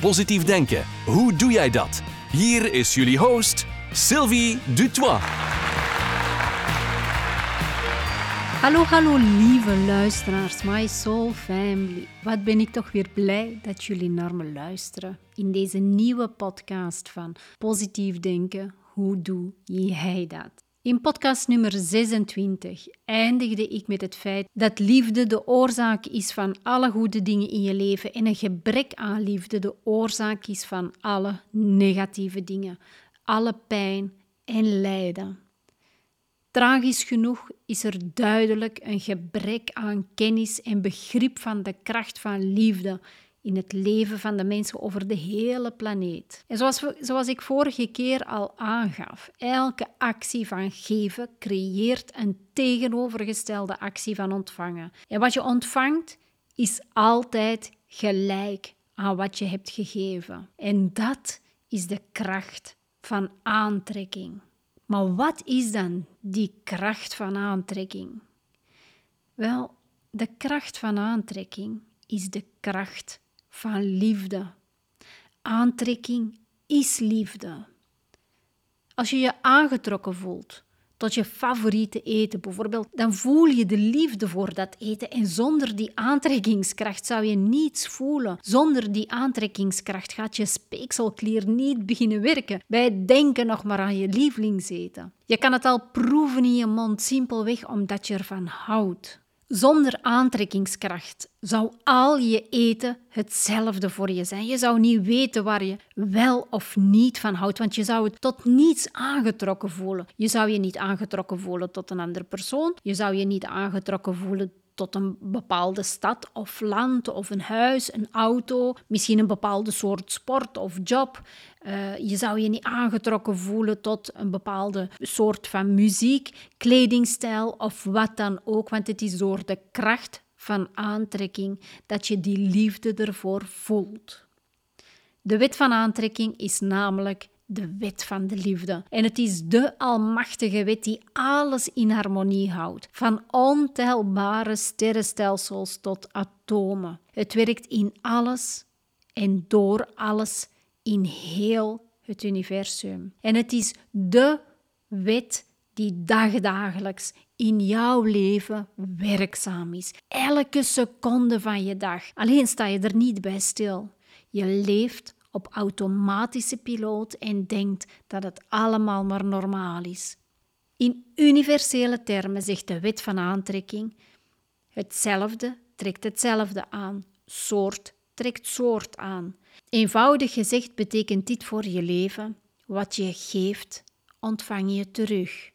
Positief denken, hoe doe jij dat? Hier is jullie host, Sylvie Dutois. Hallo, hallo lieve luisteraars, my soul family. Wat ben ik toch weer blij dat jullie naar me luisteren in deze nieuwe podcast van Positief Denken. Hoe doe jij dat? In podcast nummer 26 eindigde ik met het feit dat liefde de oorzaak is van alle goede dingen in je leven en een gebrek aan liefde de oorzaak is van alle negatieve dingen, alle pijn en lijden. Tragisch genoeg is er duidelijk een gebrek aan kennis en begrip van de kracht van liefde in het leven van de mensen over de hele planeet. En zoals, we, zoals ik vorige keer al aangaf, elke actie van geven creëert een tegenovergestelde actie van ontvangen. En wat je ontvangt is altijd gelijk aan wat je hebt gegeven. En dat is de kracht van aantrekking. Maar wat is dan die kracht van aantrekking? Wel, de kracht van aantrekking is de kracht van liefde. Aantrekking is liefde. Als je je aangetrokken voelt tot je favoriete eten bijvoorbeeld, dan voel je de liefde voor dat eten. En zonder die aantrekkingskracht zou je niets voelen. Zonder die aantrekkingskracht gaat je speekselklier niet beginnen werken bij denken nog maar aan je lievelingseten. Je kan het al proeven in je mond, simpelweg omdat je ervan houdt. Zonder aantrekkingskracht zou al je eten hetzelfde voor je zijn. Je zou niet weten waar je wel of niet van houdt, want je zou het tot niets aangetrokken voelen. Je zou je niet aangetrokken voelen tot een andere persoon. Je zou je niet aangetrokken voelen tot een bepaalde stad of land of een huis, een auto, misschien een bepaalde soort sport of job. Uh, je zou je niet aangetrokken voelen tot een bepaalde soort van muziek, kledingstijl of wat dan ook, want het is door de kracht van aantrekking dat je die liefde ervoor voelt. De wet van aantrekking is namelijk de wet van de liefde. En het is de almachtige wet die alles in harmonie houdt, van ontelbare sterrenstelsels tot atomen. Het werkt in alles en door alles in heel het universum. En het is de wet die dagdagelijks in jouw leven werkzaam is. Elke seconde van je dag. Alleen sta je er niet bij stil. Je leeft op automatische piloot en denkt dat het allemaal maar normaal is. In universele termen zegt de wet van aantrekking: hetzelfde trekt hetzelfde aan, soort trekt soort aan. Eenvoudig gezegd betekent dit voor je leven: wat je geeft, ontvang je terug.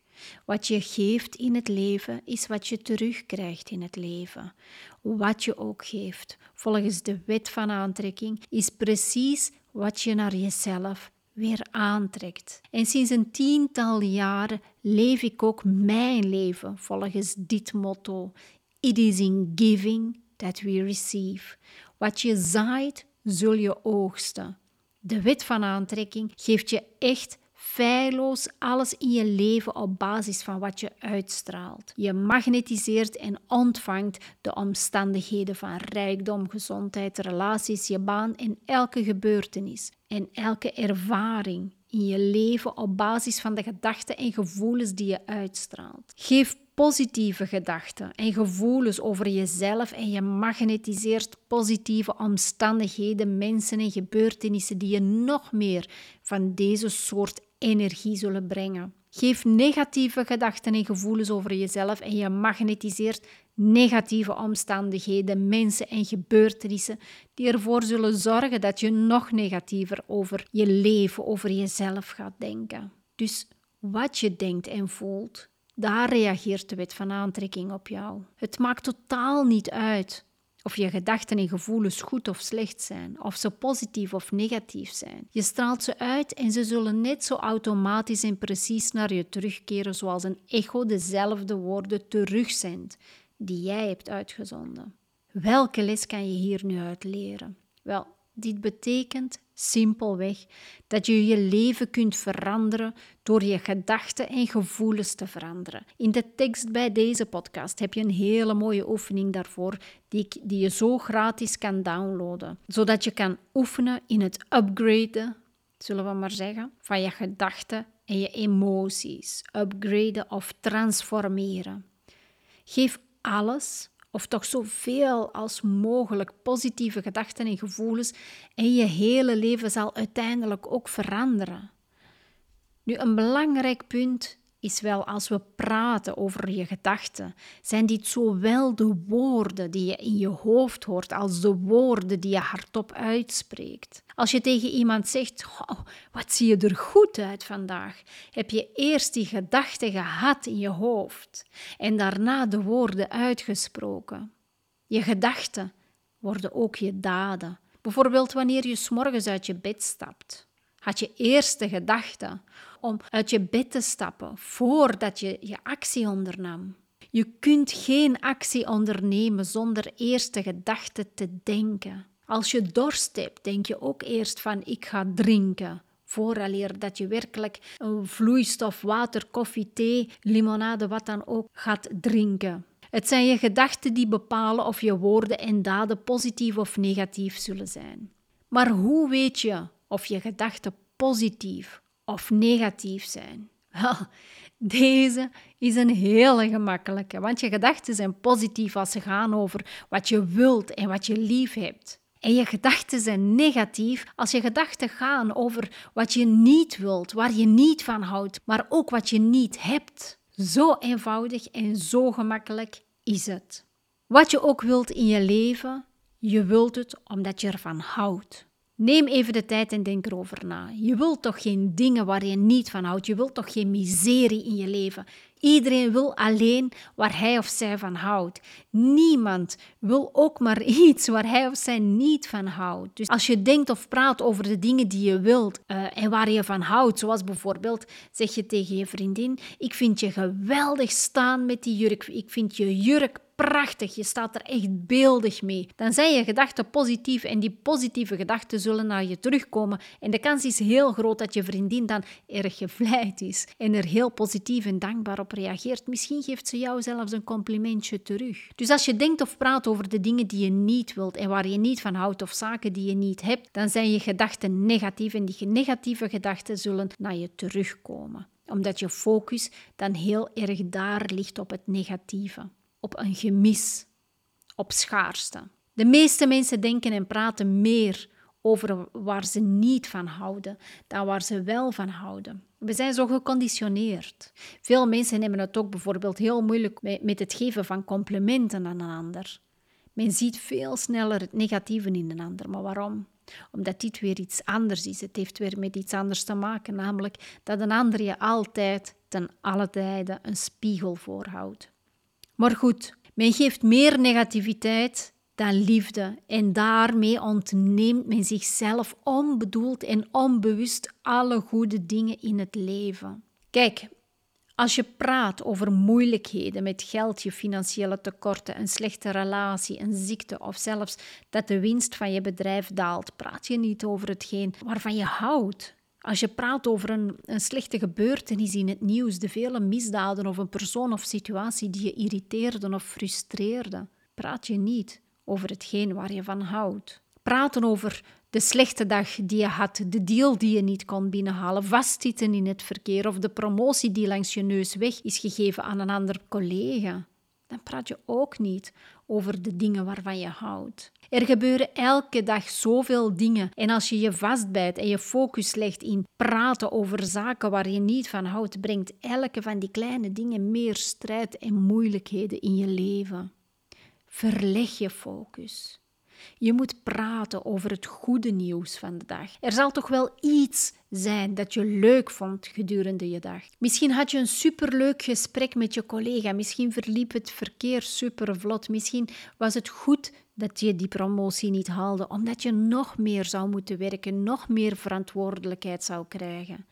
Wat je geeft in het leven is wat je terugkrijgt in het leven. Wat je ook geeft, volgens de wet van aantrekking, is precies wat je naar jezelf weer aantrekt. En sinds een tiental jaren leef ik ook mijn leven volgens dit motto: It is in giving that we receive. Wat je zaait, zul je oogsten. De wet van aantrekking geeft je echt feilloos alles in je leven op basis van wat je uitstraalt. Je magnetiseert en ontvangt de omstandigheden van rijkdom, gezondheid, relaties, je baan en elke gebeurtenis en elke ervaring in je leven op basis van de gedachten en gevoelens die je uitstraalt. Geef positieve gedachten en gevoelens over jezelf en je magnetiseert positieve omstandigheden, mensen en gebeurtenissen die je nog meer van deze soort energie zullen brengen. Geef negatieve gedachten en gevoelens over jezelf en je magnetiseert negatieve omstandigheden, mensen en gebeurtenissen die ervoor zullen zorgen dat je nog negatiever over je leven, over jezelf gaat denken. Dus wat je denkt en voelt, daar reageert de wet van aantrekking op jou. Het maakt totaal niet uit of je gedachten en gevoelens goed of slecht zijn, of ze positief of negatief zijn. Je straalt ze uit en ze zullen net zo automatisch en precies naar je terugkeren zoals een echo dezelfde woorden terugzendt die jij hebt uitgezonden. Welke les kan je hier nu uit leren? Wel, dit betekent simpelweg dat je je leven kunt veranderen door je gedachten en gevoelens te veranderen. In de tekst bij deze podcast heb je een hele mooie oefening daarvoor die, die je zo gratis kan downloaden, zodat je kan oefenen in het upgraden, zullen we maar zeggen, van je gedachten en je emoties. Upgraden of transformeren. Geef alles of toch zoveel als mogelijk positieve gedachten en gevoelens en je hele leven zal uiteindelijk ook veranderen. Nu, een belangrijk punt is wel als we praten over je gedachten, zijn dit zowel de woorden die je in je hoofd hoort als de woorden die je hardop uitspreekt. Als je tegen iemand zegt: Wat zie je er goed uit vandaag? heb je eerst die gedachte gehad in je hoofd en daarna de woorden uitgesproken. Je gedachten worden ook je daden. Bijvoorbeeld wanneer je s morgens uit je bed stapt had je eerst de gedachte om uit je bed te stappen voordat je je actie ondernam. Je kunt geen actie ondernemen zonder eerst de gedachte te denken. Als je dorst hebt, denk je ook eerst van ik ga drinken. Vooraleer dat je werkelijk een vloeistof, water, koffie, thee, limonade, wat dan ook gaat drinken. Het zijn je gedachten die bepalen of je woorden en daden positief of negatief zullen zijn. Maar hoe weet je of je gedachten positief of negatief zijn? Wel, deze is een hele gemakkelijke, want je gedachten zijn positief als ze gaan over wat je wilt en wat je lief hebt. En je gedachten zijn negatief als je gedachten gaan over wat je niet wilt, waar je niet van houdt, maar ook wat je niet hebt. Zo eenvoudig en zo gemakkelijk is het. Wat je ook wilt in je leven, je wilt het omdat je ervan houdt. Neem even de tijd en denk erover na. Je wilt toch geen dingen waar je niet van houdt. Je wilt toch geen miserie in je leven. Iedereen wil alleen waar hij of zij van houdt. Niemand wil ook maar iets waar hij of zij niet van houdt. Dus als je denkt of praat over de dingen die je wilt uh, en waar je van houdt, zoals bijvoorbeeld zeg je tegen je vriendin: Ik vind je geweldig staan met die jurk. Ik vind je jurk prachtig, je staat er echt beeldig mee. Dan zijn je gedachten positief en die positieve gedachten zullen naar je terugkomen. En de kans is heel groot dat je vriendin dan erg gevleid is en er heel positief en dankbaar op reageert. Misschien geeft ze jou zelfs een complimentje terug. Dus als je denkt of praat over de dingen die je niet wilt en waar je niet van houdt of zaken die je niet hebt, dan zijn je gedachten negatief en die negatieve gedachten zullen naar je terugkomen omdat je focus dan heel erg daar ligt op het negatieve op een gemis, op schaarste. De meeste mensen denken en praten meer over waar ze niet van houden dan waar ze wel van houden. We zijn zo geconditioneerd. Veel mensen nemen het ook bijvoorbeeld heel moeilijk met het geven van complimenten aan een ander. Men ziet veel sneller het negatieve in een ander. Maar waarom? Omdat dit weer iets anders is. Het heeft weer met iets anders te maken, namelijk dat een ander je altijd ten alle tijden een spiegel voorhoudt. Maar goed, men geeft meer negativiteit dan liefde en daarmee ontneemt men zichzelf onbedoeld en onbewust alle goede dingen in het leven. Kijk, als je praat over moeilijkheden met geld, je financiële tekorten, een slechte relatie, een ziekte of zelfs dat de winst van je bedrijf daalt, praat je niet over hetgeen waarvan je houdt. Als je praat over een, een slechte gebeurtenis in het nieuws, de vele misdaden of een persoon of situatie die je irriteerde of frustreerde, praat je niet over hetgeen waar je van houdt. Praten over de slechte dag die je had, de deal die je niet kon binnenhalen, vastzitten in het verkeer of de promotie die langs je neus weg is gegeven aan een ander collega. Dan praat je ook niet over de dingen waarvan je houdt. Er gebeuren elke dag zoveel dingen en als je je vastbijt en je focus legt in praten over zaken waar je niet van houdt, brengt elke van die kleine dingen meer strijd en moeilijkheden in je leven. Verleg je focus. Je moet praten over het goede nieuws van de dag. Er zal toch wel iets zijn dat je leuk vond gedurende je dag. Misschien had je een superleuk gesprek met je collega. Misschien verliep het verkeer super vlot. Misschien was het goed dat je die promotie niet haalde, omdat je nog meer zou moeten werken, nog meer verantwoordelijkheid zou krijgen.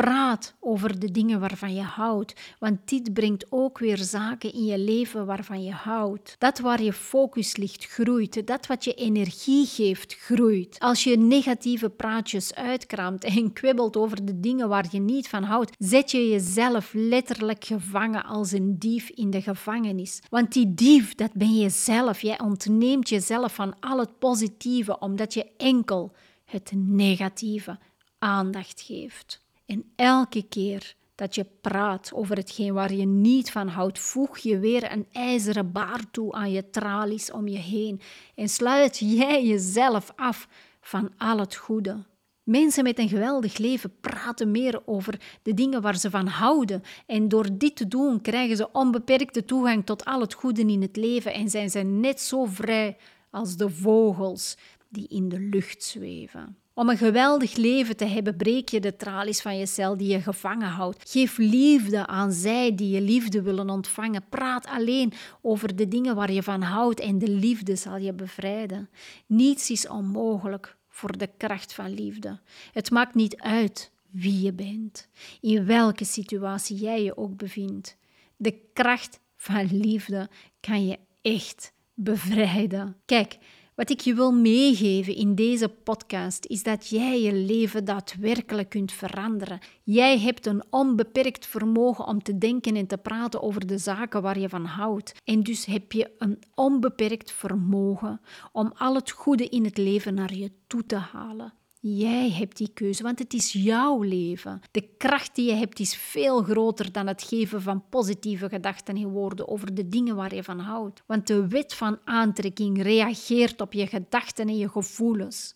Praat over de dingen waarvan je houdt, want dit brengt ook weer zaken in je leven waarvan je houdt. Dat waar je focus ligt, groeit. Dat wat je energie geeft, groeit. Als je negatieve praatjes uitkraamt en kwibbelt over de dingen waar je niet van houdt, zet je jezelf letterlijk gevangen als een dief in de gevangenis. Want die dief, dat ben je zelf. Jij ontneemt jezelf van al het positieve, omdat je enkel het negatieve aandacht geeft. En elke keer dat je praat over hetgeen waar je niet van houdt, voeg je weer een ijzeren baar toe aan je tralies om je heen en sluit jij jezelf af van al het goede. Mensen met een geweldig leven praten meer over de dingen waar ze van houden. En door dit te doen krijgen ze onbeperkte toegang tot al het goede in het leven en zijn ze net zo vrij als de vogels die in de lucht zweven. Om een geweldig leven te hebben, breek je de tralies van je cel die je gevangen houdt. Geef liefde aan zij die je liefde willen ontvangen. Praat alleen over de dingen waar je van houdt en de liefde zal je bevrijden. Niets is onmogelijk voor de kracht van liefde. Het maakt niet uit wie je bent, in welke situatie jij je ook bevindt. De kracht van liefde kan je echt bevrijden. Kijk, wat ik je wil meegeven in deze podcast is dat jij je leven daadwerkelijk kunt veranderen. Jij hebt een onbeperkt vermogen om te denken en te praten over de zaken waar je van houdt. En dus heb je een onbeperkt vermogen om al het goede in het leven naar je toe te halen. Jij hebt die keuze, want het is jouw leven. De kracht die je hebt is veel groter dan het geven van positieve gedachten en woorden over de dingen waar je van houdt. Want de wet van aantrekking reageert op je gedachten en je gevoelens.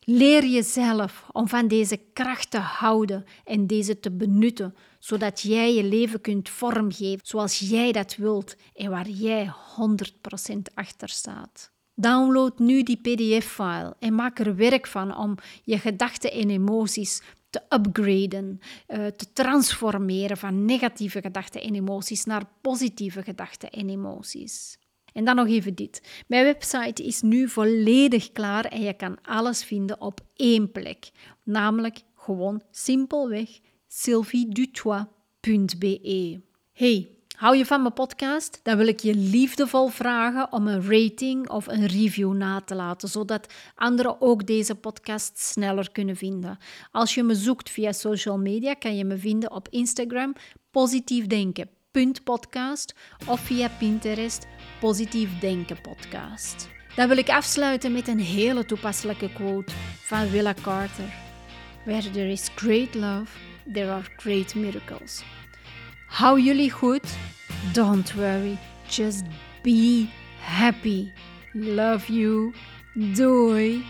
Leer jezelf om van deze kracht te houden en deze te benutten, zodat jij je leven kunt vormgeven zoals jij dat wilt en waar jij 100% achter staat. Download nu die PDF-file en maak er werk van om je gedachten en emoties te upgraden, uh, te transformeren van negatieve gedachten en emoties naar positieve gedachten en emoties. En dan nog even dit. Mijn website is nu volledig klaar en je kan alles vinden op één plek, namelijk gewoon simpelweg sylviedutois.be. Hey, Hou je van mijn podcast? Dan wil ik je liefdevol vragen om een rating of een review na te laten, zodat anderen ook deze podcast sneller kunnen vinden. Als je me zoekt via social media, kan je me vinden op Instagram positiefdenken.podcast of via Pinterest Positief Denken Podcast. Dan wil ik afsluiten met een hele toepasselijke quote van Willa Carter. Where there is great love, there are great miracles. Jullie goed. Don't worry. Just be happy. Love you. Doei.